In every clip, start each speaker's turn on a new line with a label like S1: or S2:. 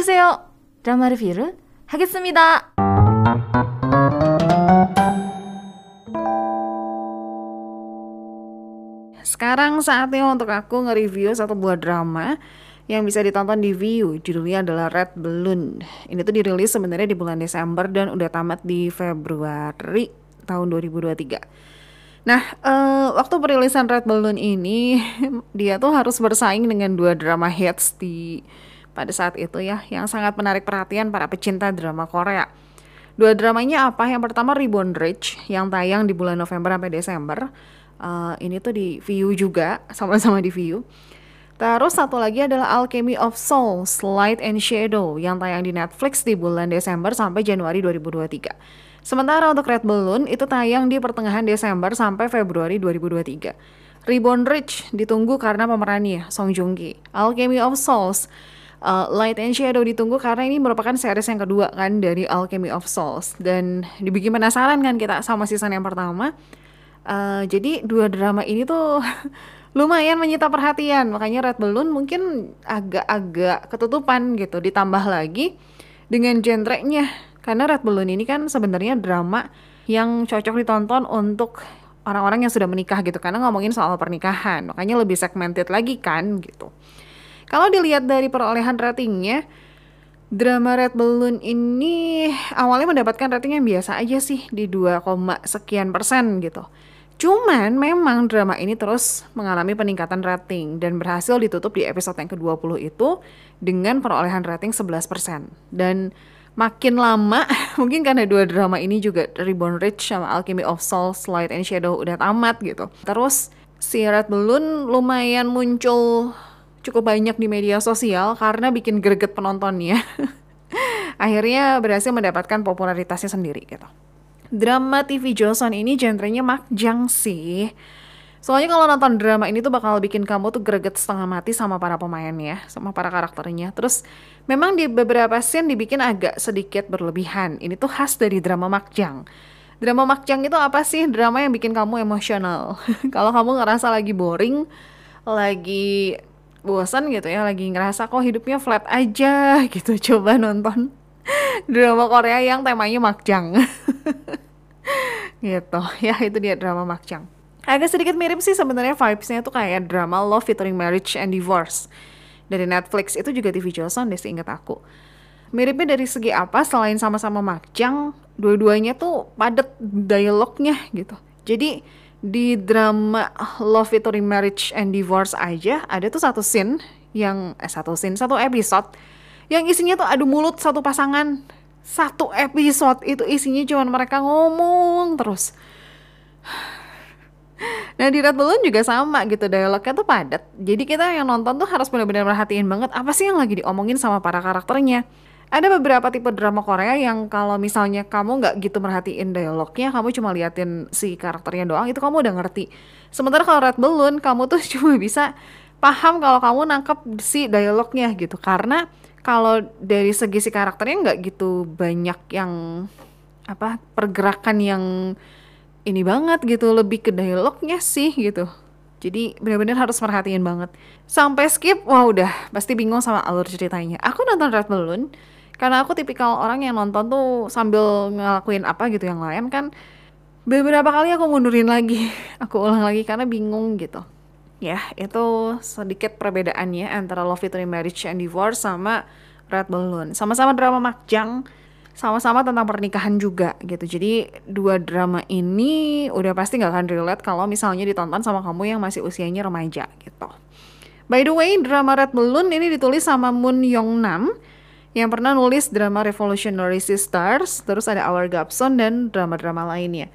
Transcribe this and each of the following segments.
S1: 어서오세요. 드라마 리뷰를 하겠습니다.
S2: Sekarang saatnya untuk aku nge-review satu buah drama yang bisa ditonton di View. Judulnya adalah Red Balloon. Ini tuh dirilis sebenarnya di bulan Desember dan udah tamat di Februari tahun 2023. Nah, uh, waktu perilisan Red Balloon ini dia tuh harus bersaing dengan dua drama hits di pada saat itu ya yang sangat menarik perhatian para pecinta drama Korea. Dua dramanya apa? Yang pertama Reborn Rich yang tayang di bulan November sampai Desember. Uh, ini tuh di View juga, sama-sama di View. Terus satu lagi adalah Alchemy of Souls, Light and Shadow yang tayang di Netflix di bulan Desember sampai Januari 2023. Sementara untuk Red Balloon itu tayang di pertengahan Desember sampai Februari 2023. Reborn Rich ditunggu karena pemerannya Song Joong Ki. Alchemy of Souls uh, Light and Shadow ditunggu karena ini merupakan series yang kedua kan dari Alchemy of Souls. Dan dibikin penasaran kan kita sama season yang pertama. Uh, jadi dua drama ini tuh lumayan menyita perhatian, makanya Red Balloon mungkin agak-agak ketutupan gitu. Ditambah lagi dengan genrenya, karena Red Balloon ini kan sebenarnya drama yang cocok ditonton untuk orang-orang yang sudah menikah gitu, karena ngomongin soal pernikahan, makanya lebih segmented lagi kan gitu. Kalau dilihat dari perolehan ratingnya, drama Red Balloon ini awalnya mendapatkan rating yang biasa aja sih di 2, sekian persen gitu. Cuman memang drama ini terus mengalami peningkatan rating dan berhasil ditutup di episode yang ke-20 itu dengan perolehan rating 11%. Dan makin lama, mungkin karena dua drama ini juga Reborn Rich sama Alchemy of Souls, Light and Shadow udah tamat gitu. Terus si Red Balloon lumayan muncul cukup banyak di media sosial karena bikin greget penontonnya. Akhirnya berhasil mendapatkan popularitasnya sendiri gitu drama TV Joseon ini genrenya makjang sih. Soalnya kalau nonton drama ini tuh bakal bikin kamu tuh greget setengah mati sama para pemainnya, sama para karakternya. Terus memang di beberapa scene dibikin agak sedikit berlebihan. Ini tuh khas dari drama makjang. Drama makjang itu apa sih? Drama yang bikin kamu emosional. kalau kamu ngerasa lagi boring, lagi bosan gitu ya, lagi ngerasa kok hidupnya flat aja gitu, coba nonton drama Korea yang temanya makjang. gitu. Ya itu dia drama makjang agak sedikit mirip sih sebenarnya vibesnya tuh kayak drama Love featuring Marriage and Divorce dari Netflix. Itu juga TV Joseon deh seingat aku. Miripnya dari segi apa? Selain sama-sama makjang dua-duanya tuh padet dialognya gitu. Jadi di drama Love featuring Marriage and Divorce aja ada tuh satu scene yang eh satu scene satu episode yang isinya tuh adu mulut satu pasangan. Satu episode itu isinya cuma mereka ngomong terus. Nah di Red Balloon juga sama gitu dialognya tuh padat. Jadi kita yang nonton tuh harus benar-benar merhatiin banget apa sih yang lagi diomongin sama para karakternya Ada beberapa tipe drama Korea yang kalau misalnya kamu nggak gitu merhatiin dialognya Kamu cuma liatin si karakternya doang itu kamu udah ngerti. Sementara kalau Red Balloon kamu tuh cuma bisa paham kalau kamu nangkep si dialognya gitu. Karena kalau dari segi si karakternya nggak gitu banyak yang apa pergerakan yang ini banget gitu lebih ke dialognya sih gitu. Jadi benar-benar harus perhatiin banget. Sampai skip wah udah pasti bingung sama alur ceritanya. Aku nonton Red Balloon karena aku tipikal orang yang nonton tuh sambil ngelakuin apa gitu yang lain kan beberapa kali aku mundurin lagi aku ulang lagi karena bingung gitu. Ya itu sedikit perbedaannya antara Love Victory Marriage and Divorce sama Red Balloon. Sama-sama drama makjang sama-sama tentang pernikahan juga gitu. Jadi dua drama ini udah pasti nggak akan relate kalau misalnya ditonton sama kamu yang masih usianya remaja gitu. By the way drama Red Balloon ini ditulis sama Moon Young Nam yang pernah nulis drama Revolutionary Sisters terus ada Our Gapson dan drama-drama lainnya.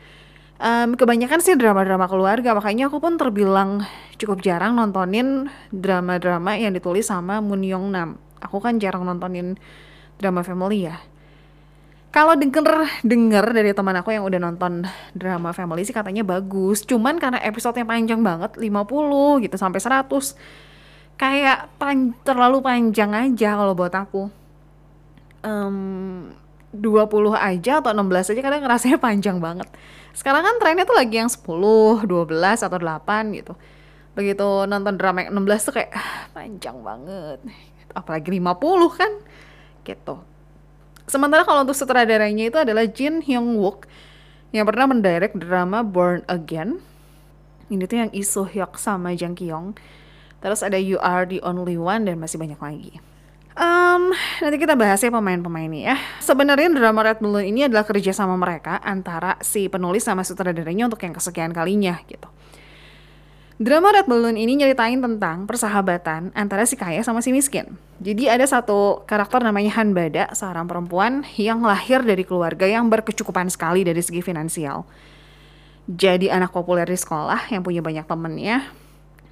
S2: Um, kebanyakan sih drama-drama keluarga makanya aku pun terbilang cukup jarang nontonin drama-drama yang ditulis sama Moon Young Nam. Aku kan jarang nontonin drama family ya. Kalau denger denger dari teman aku yang udah nonton drama family sih katanya bagus. Cuman karena episodenya panjang banget 50 gitu sampai 100 kayak pan terlalu panjang aja kalau buat aku um, 20 aja atau 16 aja kadang ngerasanya panjang banget sekarang kan trennya tuh lagi yang 10, 12 atau 8 gitu. Begitu nonton drama yang 16 tuh kayak ah, panjang banget. Apalagi 50 kan. gitu. Sementara kalau untuk sutradaranya itu adalah Jin Hyung Wook yang pernah mendirect drama Born Again. Ini tuh yang Soo Hyuk sama Jang Ki. Terus ada You Are the Only One dan masih banyak lagi. Um, nanti kita bahas ya pemain-pemainnya ya. Sebenarnya drama Red Balloon ini adalah kerja sama mereka antara si penulis sama sutradaranya untuk yang kesekian kalinya gitu. Drama Red Balloon ini nyeritain tentang persahabatan antara si kaya sama si miskin. Jadi ada satu karakter namanya Han Bada, seorang perempuan yang lahir dari keluarga yang berkecukupan sekali dari segi finansial. Jadi anak populer di sekolah yang punya banyak temennya,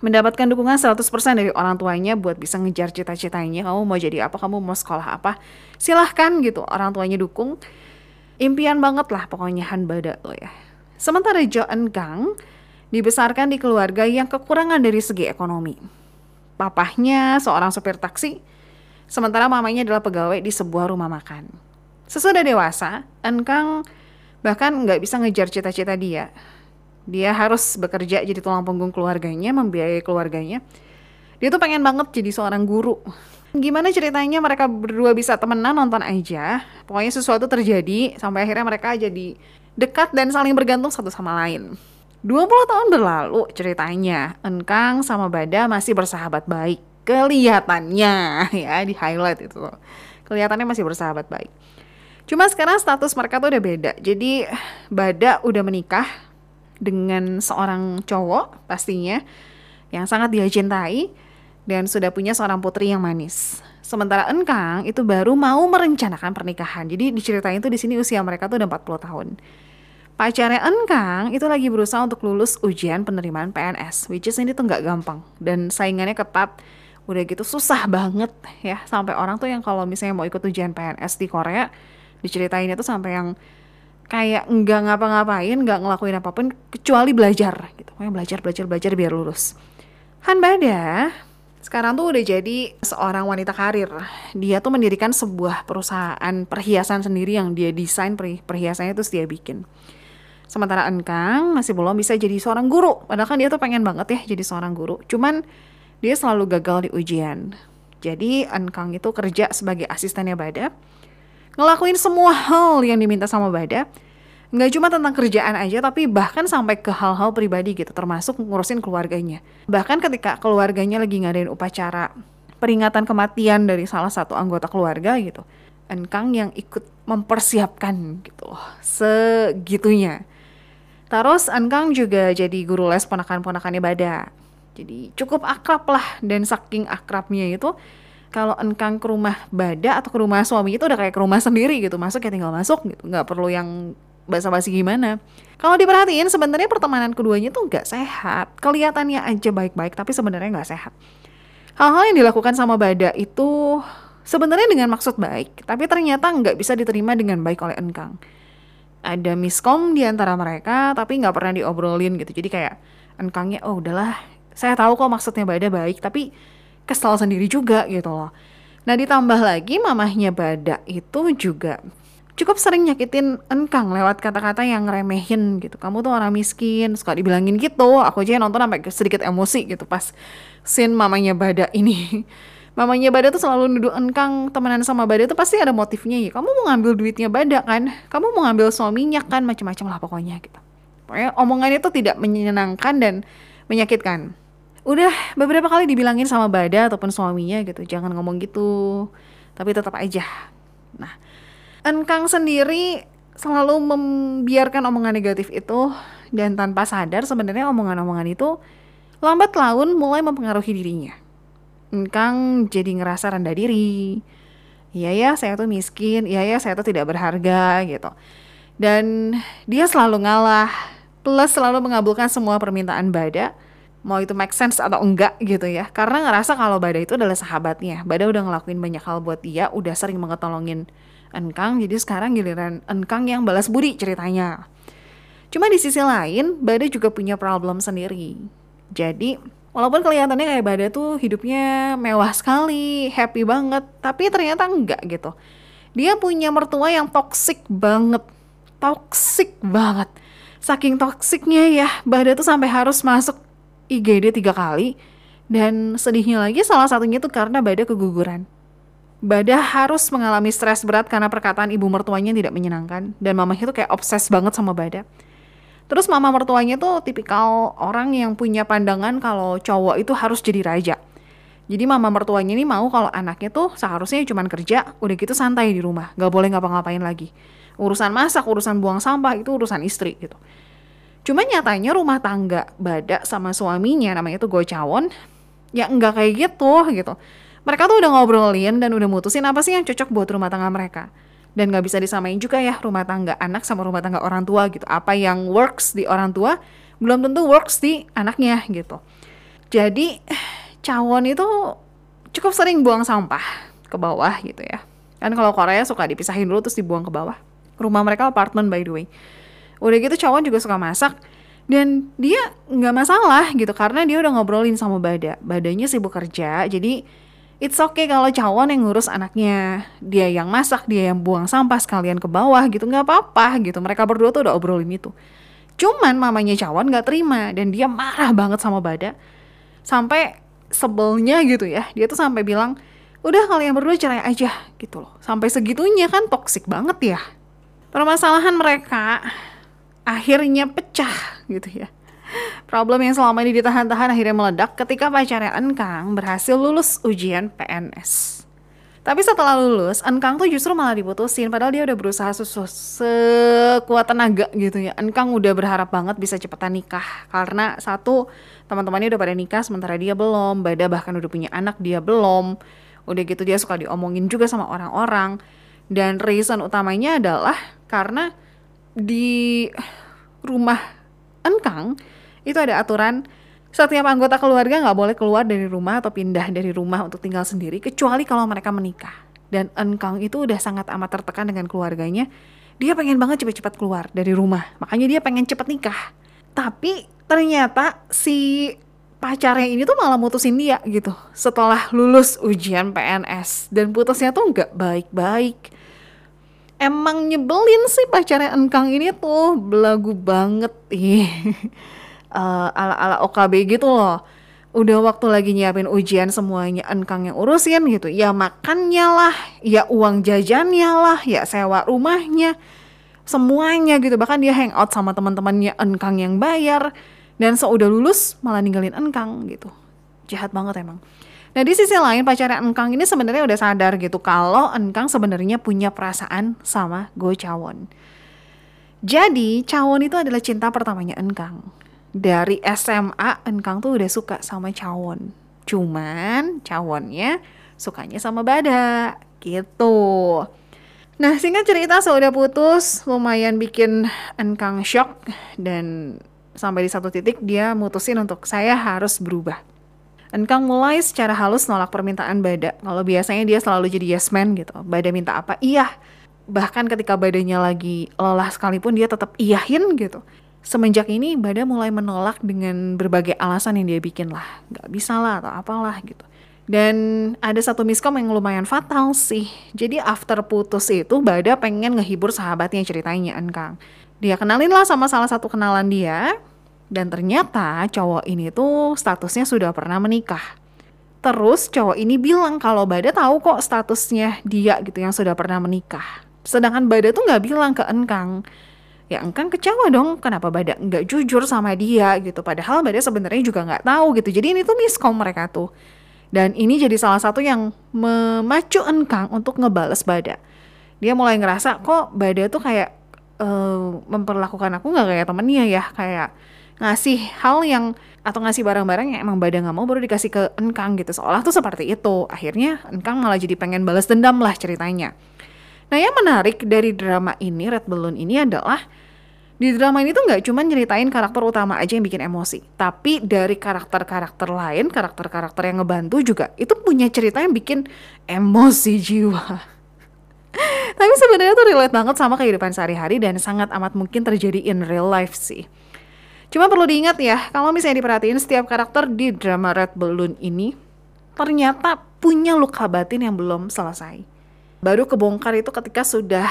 S2: mendapatkan dukungan 100% dari orang tuanya buat bisa ngejar cita-citanya. Kamu mau jadi apa, kamu mau sekolah apa, silahkan gitu. Orang tuanya dukung. Impian banget lah pokoknya Han Bada tuh ya. Sementara Jo Eun Kang, dibesarkan di keluarga yang kekurangan dari segi ekonomi. Papahnya seorang sopir taksi, sementara mamanya adalah pegawai di sebuah rumah makan. Sesudah dewasa, Enkang bahkan nggak bisa ngejar cita-cita dia. Dia harus bekerja jadi tulang punggung keluarganya, membiayai keluarganya. Dia tuh pengen banget jadi seorang guru. Gimana ceritanya mereka berdua bisa temenan nonton aja. Pokoknya sesuatu terjadi sampai akhirnya mereka jadi dekat dan saling bergantung satu sama lain. 20 tahun berlalu ceritanya, Enkang sama Bada masih bersahabat baik. Kelihatannya ya di highlight itu Kelihatannya masih bersahabat baik. Cuma sekarang status mereka tuh udah beda. Jadi Bada udah menikah dengan seorang cowok pastinya yang sangat dia cintai dan sudah punya seorang putri yang manis. Sementara Enkang itu baru mau merencanakan pernikahan. Jadi diceritain tuh di sini usia mereka tuh udah 40 tahun. Pacarnya Enkang itu lagi berusaha untuk lulus ujian penerimaan PNS, which is ini tuh nggak gampang dan saingannya ketat. Udah gitu susah banget ya sampai orang tuh yang kalau misalnya mau ikut ujian PNS di Korea diceritainnya tuh sampai yang kayak nggak ngapa-ngapain, nggak ngelakuin apa pun kecuali belajar gitu. Pokoknya belajar, belajar, belajar biar lulus. Han Bada sekarang tuh udah jadi seorang wanita karir. Dia tuh mendirikan sebuah perusahaan perhiasan sendiri yang dia desain perhiasannya tuh dia bikin. Sementara Enkang masih belum bisa jadi seorang guru. Padahal kan dia tuh pengen banget ya jadi seorang guru. Cuman dia selalu gagal di ujian. Jadi Enkang itu kerja sebagai asistennya Bada. Ngelakuin semua hal yang diminta sama Bada. Nggak cuma tentang kerjaan aja, tapi bahkan sampai ke hal-hal pribadi gitu, termasuk ngurusin keluarganya. Bahkan ketika keluarganya lagi ngadain upacara peringatan kematian dari salah satu anggota keluarga gitu, Enkang yang ikut mempersiapkan gitu loh, segitunya. Terus Enkang juga jadi guru les ponakan-ponakannya Bada. Jadi cukup akrab lah dan saking akrabnya itu kalau Enkang ke rumah Bada atau ke rumah suami itu udah kayak ke rumah sendiri gitu. Masuk ya tinggal masuk gitu. Nggak perlu yang basa-basi gimana. Kalau diperhatiin sebenarnya pertemanan keduanya tuh nggak sehat. Kelihatannya aja baik-baik tapi sebenarnya nggak sehat. Hal-hal yang dilakukan sama Bada itu sebenarnya dengan maksud baik, tapi ternyata nggak bisa diterima dengan baik oleh Enkang ada miskom di antara mereka tapi nggak pernah diobrolin gitu jadi kayak enkangnya oh udahlah saya tahu kok maksudnya Bada baik tapi kesal sendiri juga gitu loh nah ditambah lagi mamahnya Bada itu juga cukup sering nyakitin Enkang lewat kata-kata yang remehin gitu kamu tuh orang miskin suka dibilangin gitu aku aja nonton sampai sedikit emosi gitu pas scene mamanya Bada ini mamanya Bada tuh selalu nuduh Enkang temenan sama Bada tuh pasti ada motifnya ya. Kamu mau ngambil duitnya Bada kan? Kamu mau ngambil suaminya kan? Macam-macam lah pokoknya gitu. Pokoknya omongannya tuh tidak menyenangkan dan menyakitkan. Udah beberapa kali dibilangin sama Bada ataupun suaminya gitu, jangan ngomong gitu. Tapi tetap aja. Nah, Enkang sendiri selalu membiarkan omongan negatif itu dan tanpa sadar sebenarnya omongan-omongan itu lambat laun mulai mempengaruhi dirinya Engkang jadi ngerasa rendah diri. Iya ya, saya tuh miskin. Iya ya, saya tuh tidak berharga gitu. Dan dia selalu ngalah. Plus selalu mengabulkan semua permintaan Bada. Mau itu make sense atau enggak gitu ya. Karena ngerasa kalau Bada itu adalah sahabatnya. Bada udah ngelakuin banyak hal buat dia. Udah sering mengetolongin Engkang. Jadi sekarang giliran Engkang yang balas budi ceritanya. Cuma di sisi lain, Bada juga punya problem sendiri. Jadi Walaupun kelihatannya kayak Bada tuh hidupnya mewah sekali, happy banget, tapi ternyata enggak gitu. Dia punya mertua yang toksik banget. Toksik banget. Saking toksiknya ya, Bada tuh sampai harus masuk IGD tiga kali. Dan sedihnya lagi salah satunya tuh karena Bada keguguran. Bada harus mengalami stres berat karena perkataan ibu mertuanya tidak menyenangkan dan mamanya tuh kayak obses banget sama Bada. Terus mama mertuanya tuh tipikal orang yang punya pandangan kalau cowok itu harus jadi raja. Jadi mama mertuanya ini mau kalau anaknya tuh seharusnya cuma kerja, udah gitu santai di rumah, gak boleh ngapa-ngapain lagi. Urusan masak, urusan buang sampah itu urusan istri gitu. Cuma nyatanya rumah tangga Bada sama suaminya namanya tuh Gocawon ya enggak kayak gitu gitu. Mereka tuh udah ngobrolin dan udah mutusin apa sih yang cocok buat rumah tangga mereka. Dan gak bisa disamain juga ya rumah tangga anak sama rumah tangga orang tua gitu. Apa yang works di orang tua belum tentu works di anaknya gitu. Jadi Cawon itu cukup sering buang sampah ke bawah gitu ya. Kan kalau Korea suka dipisahin dulu terus dibuang ke bawah. Rumah mereka apartemen by the way. Udah gitu Cawon juga suka masak dan dia nggak masalah gitu karena dia udah ngobrolin sama Bada. Badanya sibuk kerja jadi it's okay kalau Cawon yang ngurus anaknya. Dia yang masak, dia yang buang sampah sekalian ke bawah gitu nggak apa-apa gitu. Mereka berdua tuh udah obrolin itu. Cuman mamanya Cawon nggak terima dan dia marah banget sama Bada. Sampai sebelnya gitu ya dia tuh sampai bilang udah kalian berdua cerai aja gitu loh sampai segitunya kan toksik banget ya permasalahan mereka akhirnya pecah gitu ya problem yang selama ini ditahan-tahan akhirnya meledak ketika pacarnya Enkang berhasil lulus ujian PNS tapi setelah lulus, Enkang tuh justru malah diputusin padahal dia udah berusaha susu sekuat tenaga gitu ya. Enkang udah berharap banget bisa cepetan nikah karena satu teman-temannya udah pada nikah sementara dia belum. Bada bahkan udah punya anak dia belum. Udah gitu dia suka diomongin juga sama orang-orang. Dan reason utamanya adalah karena di rumah Enkang itu ada aturan setiap anggota keluarga nggak boleh keluar dari rumah atau pindah dari rumah untuk tinggal sendiri kecuali kalau mereka menikah. Dan Enkang itu udah sangat amat tertekan dengan keluarganya. Dia pengen banget cepat-cepat keluar dari rumah. Makanya dia pengen cepat nikah. Tapi ternyata si pacarnya ini tuh malah mutusin dia gitu setelah lulus ujian PNS dan putusnya tuh nggak baik-baik emang nyebelin sih pacarnya Enkang ini tuh. Belagu banget. Ih. Uh, ala-ala OKB gitu loh. Udah waktu lagi nyiapin ujian semuanya enkang yang urusin gitu. Ya makannya lah ya uang jajannya lah ya sewa rumahnya. Semuanya gitu. Bahkan dia hangout sama teman-temannya enkang yang bayar. Dan seudah lulus malah ninggalin enkang gitu. Jahat banget emang nah di sisi lain pacarnya enkang ini sebenarnya udah sadar gitu kalau enkang sebenarnya punya perasaan sama Go Cawon jadi Cawon itu adalah cinta pertamanya enkang dari SMA Enkang tuh udah suka sama Cawon. Cuman Cawonnya sukanya sama Bada gitu. Nah singkat cerita sudah putus lumayan bikin Enkang shock dan sampai di satu titik dia mutusin untuk saya harus berubah. Enkang mulai secara halus nolak permintaan Bada. Kalau biasanya dia selalu jadi yes man gitu. Bada minta apa? Iya. Bahkan ketika badannya lagi lelah sekalipun dia tetap iyahin gitu semenjak ini Bada mulai menolak dengan berbagai alasan yang dia bikin lah nggak bisa lah atau apalah gitu dan ada satu miskom yang lumayan fatal sih jadi after putus itu Bada pengen ngehibur sahabatnya ceritanya Enkang dia kenalin lah sama salah satu kenalan dia dan ternyata cowok ini tuh statusnya sudah pernah menikah. Terus cowok ini bilang kalau Bada tahu kok statusnya dia gitu yang sudah pernah menikah. Sedangkan Bada tuh nggak bilang ke Enkang ya engkang kecewa dong kenapa Bada nggak jujur sama dia gitu. Padahal Bada sebenarnya juga nggak tahu gitu. Jadi ini tuh miskom mereka tuh. Dan ini jadi salah satu yang memacu engkang untuk ngebales Bada dia mulai ngerasa kok Bada tuh kayak uh, memperlakukan aku nggak kayak temennya ya. Kayak ngasih hal yang atau ngasih barang-barang yang emang Bada nggak mau baru dikasih ke engkang gitu seolah tuh seperti itu akhirnya engkang malah jadi pengen balas dendam lah ceritanya Nah yang menarik dari drama ini, Red Balloon ini adalah di drama ini tuh nggak cuma nyeritain karakter utama aja yang bikin emosi, tapi dari karakter-karakter lain, karakter-karakter yang ngebantu juga itu punya cerita yang bikin emosi jiwa. tapi sebenarnya tuh relate banget sama kehidupan sehari-hari dan sangat amat mungkin terjadi in real life sih. Cuma perlu diingat ya, kalau misalnya diperhatiin setiap karakter di drama Red Balloon ini ternyata punya luka batin yang belum selesai baru kebongkar itu ketika sudah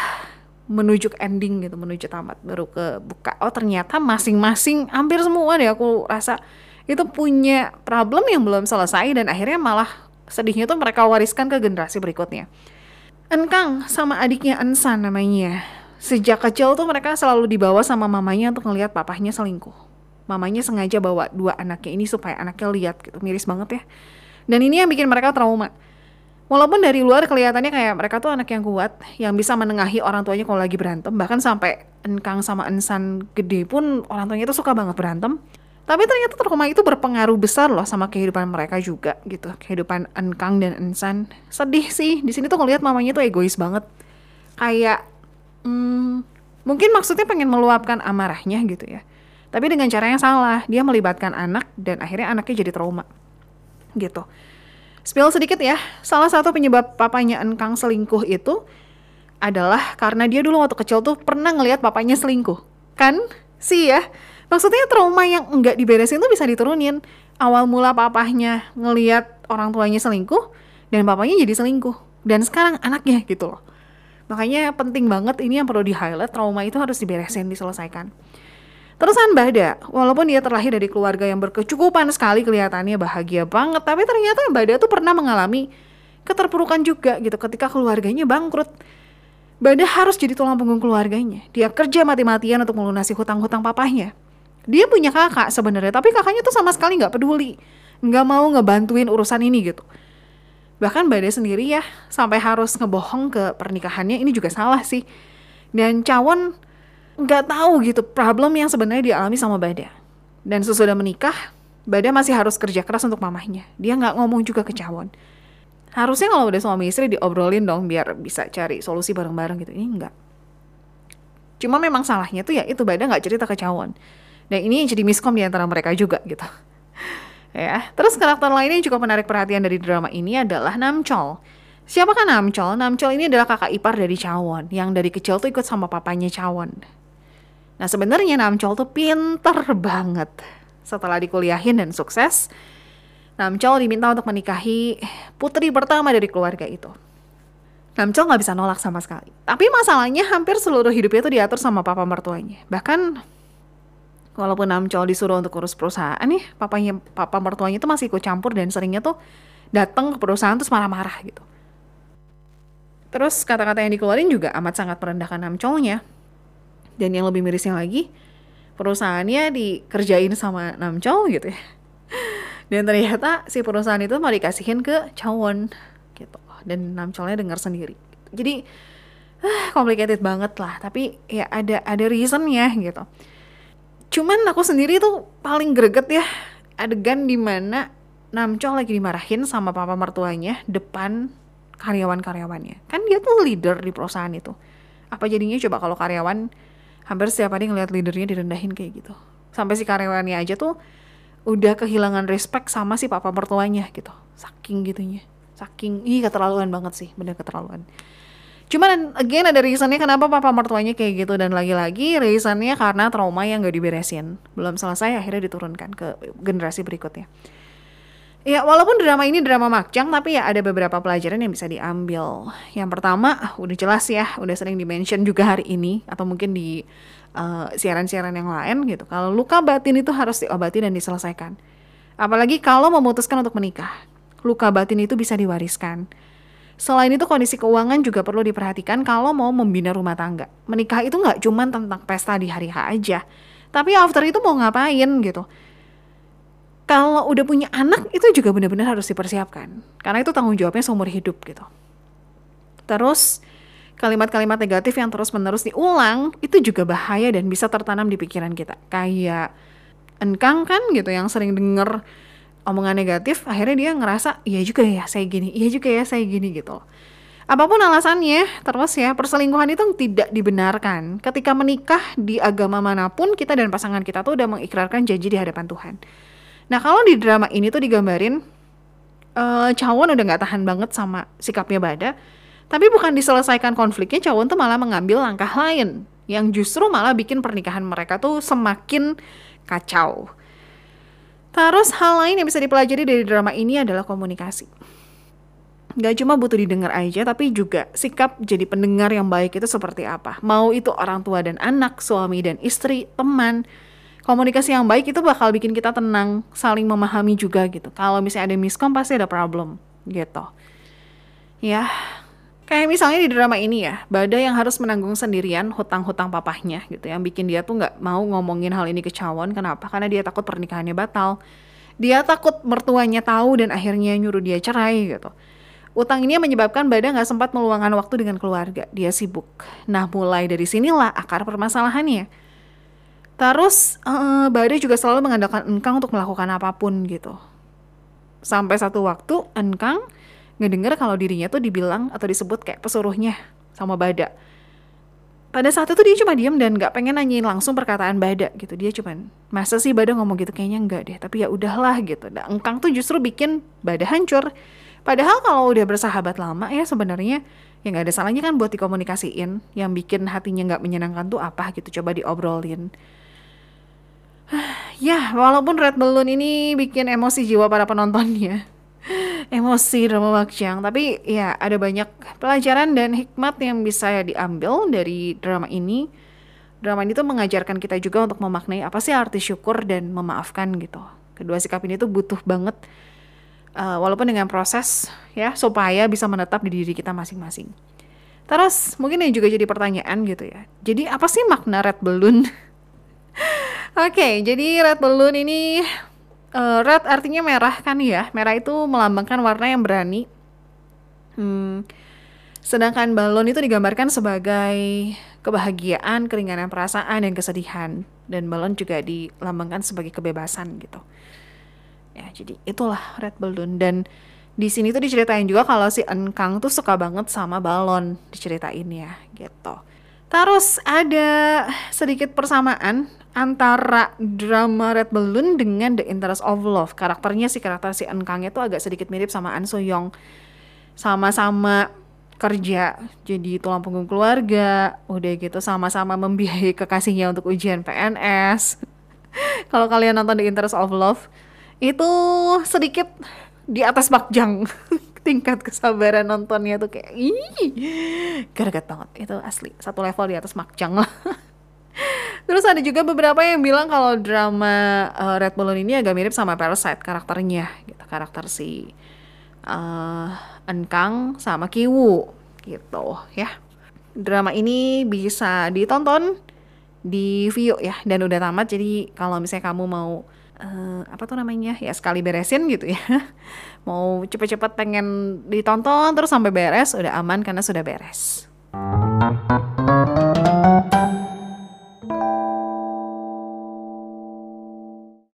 S2: menuju ending gitu menuju tamat baru ke buka oh ternyata masing-masing hampir semua deh aku rasa itu punya problem yang belum selesai dan akhirnya malah Sedihnya tuh mereka wariskan ke generasi berikutnya. Enkang sama adiknya Ensan namanya. Sejak kecil tuh mereka selalu dibawa sama mamanya untuk ngelihat papahnya selingkuh. Mamanya sengaja bawa dua anaknya ini supaya anaknya lihat gitu. Miris banget ya. Dan ini yang bikin mereka trauma. Walaupun dari luar kelihatannya kayak mereka tuh anak yang kuat, yang bisa menengahi orang tuanya kalau lagi berantem, bahkan sampai Enkang sama Ensan gede pun orang tuanya tuh suka banget berantem. Tapi ternyata trauma itu berpengaruh besar loh sama kehidupan mereka juga gitu. Kehidupan Enkang dan Ensan. Sedih sih. Di sini tuh ngelihat mamanya tuh egois banget. Kayak hmm, mungkin maksudnya pengen meluapkan amarahnya gitu ya. Tapi dengan cara yang salah. Dia melibatkan anak dan akhirnya anaknya jadi trauma. Gitu. Spill sedikit ya. Salah satu penyebab papanya Enkang selingkuh itu adalah karena dia dulu waktu kecil tuh pernah ngelihat papanya selingkuh. Kan? Sih ya Maksudnya trauma yang enggak diberesin tuh bisa diturunin. Awal mula papahnya ngeliat orang tuanya selingkuh dan papanya jadi selingkuh. Dan sekarang anaknya gitu loh. Makanya penting banget ini yang perlu di-highlight, trauma itu harus diberesin, diselesaikan. Terusan Bada, walaupun dia terlahir dari keluarga yang berkecukupan sekali kelihatannya bahagia banget, tapi ternyata Bada tuh pernah mengalami keterpurukan juga gitu ketika keluarganya bangkrut. Bada harus jadi tulang punggung keluarganya. Dia kerja mati-matian untuk melunasi hutang-hutang papahnya dia punya kakak sebenarnya tapi kakaknya tuh sama sekali nggak peduli nggak mau ngebantuin urusan ini gitu bahkan Bade sendiri ya sampai harus ngebohong ke pernikahannya ini juga salah sih dan Cawon nggak tahu gitu problem yang sebenarnya dialami sama Bada dan sesudah menikah Bada masih harus kerja keras untuk mamahnya dia nggak ngomong juga ke Cawon harusnya kalau udah suami istri diobrolin dong biar bisa cari solusi bareng-bareng gitu ini enggak cuma memang salahnya tuh ya itu Bada nggak cerita ke Cawon dan ini yang jadi miskom di antara mereka juga gitu. ya, terus karakter lainnya yang juga menarik perhatian dari drama ini adalah Namchol. Siapakah Namchol? Namchol ini adalah kakak ipar dari Chawon yang dari kecil tuh ikut sama papanya Chawon. Nah sebenarnya Namchol tuh pinter banget. Setelah dikuliahin dan sukses, Namchol diminta untuk menikahi putri pertama dari keluarga itu. Namchol nggak bisa nolak sama sekali. Tapi masalahnya hampir seluruh hidupnya itu diatur sama papa mertuanya. Bahkan walaupun Namcol disuruh untuk urus perusahaan nih, papanya papa mertuanya itu masih ikut campur dan seringnya tuh datang ke perusahaan terus marah-marah gitu. Terus kata-kata yang dikeluarin juga amat sangat merendahkan Namcolnya. Dan yang lebih mirisnya lagi, perusahaannya dikerjain sama Namcol gitu ya. Dan ternyata si perusahaan itu mau dikasihin ke Chawon gitu. Dan Namcolnya dengar sendiri. Jadi, ah, complicated banget lah. Tapi ya ada ada reasonnya gitu Cuman aku sendiri tuh paling greget ya adegan di mana Namco lagi dimarahin sama papa mertuanya depan karyawan-karyawannya. Kan dia tuh leader di perusahaan itu. Apa jadinya coba kalau karyawan hampir setiap hari ngeliat leadernya direndahin kayak gitu. Sampai si karyawannya aja tuh udah kehilangan respect sama si papa mertuanya gitu. Saking gitunya. Saking, ih keterlaluan banget sih, bener keterlaluan. Cuman again ada reasonnya kenapa papa mertuanya kayak gitu dan lagi-lagi reasonnya karena trauma yang gak diberesin. Belum selesai akhirnya diturunkan ke generasi berikutnya. Ya walaupun drama ini drama makjang tapi ya ada beberapa pelajaran yang bisa diambil. Yang pertama ah, udah jelas ya udah sering dimention juga hari ini atau mungkin di uh, siaran-siaran yang lain gitu. Kalau luka batin itu harus diobati dan diselesaikan. Apalagi kalau memutuskan untuk menikah. Luka batin itu bisa diwariskan Selain itu kondisi keuangan juga perlu diperhatikan kalau mau membina rumah tangga. Menikah itu nggak cuma tentang pesta di hari H aja, tapi after itu mau ngapain gitu. Kalau udah punya anak itu juga benar-benar harus dipersiapkan, karena itu tanggung jawabnya seumur hidup gitu. Terus kalimat-kalimat negatif yang terus-menerus diulang itu juga bahaya dan bisa tertanam di pikiran kita. Kayak engkang kan gitu yang sering denger omongan negatif akhirnya dia ngerasa iya juga ya saya gini iya juga ya saya gini gitu apa pun alasannya terus ya perselingkuhan itu tidak dibenarkan ketika menikah di agama mana pun kita dan pasangan kita tuh udah mengikrarkan janji di hadapan Tuhan nah kalau di drama ini tuh digambarin uh, Cawon udah nggak tahan banget sama sikapnya Bada tapi bukan diselesaikan konfliknya Cawon tuh malah mengambil langkah lain yang justru malah bikin pernikahan mereka tuh semakin kacau Terus hal lain yang bisa dipelajari dari drama ini adalah komunikasi. Gak cuma butuh didengar aja, tapi juga sikap jadi pendengar yang baik itu seperti apa. Mau itu orang tua dan anak, suami dan istri, teman. Komunikasi yang baik itu bakal bikin kita tenang, saling memahami juga gitu. Kalau misalnya ada miskom pasti ada problem. gitu. Ya, kayak misalnya di drama ini ya, Bada yang harus menanggung sendirian hutang-hutang papahnya gitu, yang bikin dia tuh nggak mau ngomongin hal ini ke Cawon. Kenapa? Karena dia takut pernikahannya batal. Dia takut mertuanya tahu dan akhirnya nyuruh dia cerai gitu. Utang ini menyebabkan Bada nggak sempat meluangkan waktu dengan keluarga. Dia sibuk. Nah, mulai dari sinilah akar permasalahannya. Terus, uh, Bada juga selalu mengandalkan Engkang untuk melakukan apa pun gitu. Sampai satu waktu, Engkang ngedenger kalau dirinya tuh dibilang atau disebut kayak pesuruhnya sama Bada. Pada saat itu dia cuma diem dan nggak pengen nanyain langsung perkataan Bada gitu. Dia cuman, masa sih Bada ngomong gitu? Kayaknya enggak deh, tapi ya udahlah gitu. Dan Engkang tuh justru bikin Bada hancur Padahal kalau udah bersahabat lama ya sebenarnya ya nggak ada salahnya kan buat dikomunikasiin. Yang bikin hatinya nggak menyenangkan tuh apa gitu, coba diobrolin. Ya, walaupun Red Balloon ini bikin emosi jiwa para penontonnya. emosi drama Bakjang, tapi ya ada banyak pelajaran dan hikmat yang bisa diambil dari drama ini. Drama ini tuh mengajarkan kita juga untuk memaknai apa sih arti syukur dan memaafkan gitu. Kedua sikap ini tuh butuh banget uh, walaupun dengan proses ya supaya bisa menetap di diri kita masing-masing. Terus mungkin ini juga jadi pertanyaan gitu ya. Jadi apa sih makna red balloon? Oke, jadi red balloon ini uh, red artinya merah kan ya. Merah itu melambangkan warna yang berani. Hmm, sedangkan balon itu digambarkan sebagai kebahagiaan, keringanan perasaan dan kesedihan. Dan balon juga dilambangkan sebagai kebebasan gitu ya jadi itulah red balloon dan di sini tuh diceritain juga kalau si Enkang tuh suka banget sama balon diceritain ya gitu terus ada sedikit persamaan antara drama Red Balloon dengan The Interest of Love. Karakternya si karakter si Enkangnya tuh agak sedikit mirip sama An So Young. Sama-sama kerja jadi tulang punggung keluarga udah gitu sama-sama membiayai kekasihnya untuk ujian PNS kalau kalian nonton The Interest of Love itu sedikit di atas Bakjang. Tingkat kesabaran nontonnya tuh kayak ih garagat banget. Itu asli satu level di atas Makjang lah Terus ada juga beberapa yang bilang kalau drama uh, Red Balloon ini agak mirip sama Parasite karakternya, gitu. karakter si uh, Enkang sama Kiwu gitu ya. Drama ini bisa ditonton di Vio ya dan udah tamat jadi kalau misalnya kamu mau uh, apa tuh namanya ya sekali beresin gitu ya mau cepet-cepet pengen ditonton terus sampai beres udah aman karena sudah beres.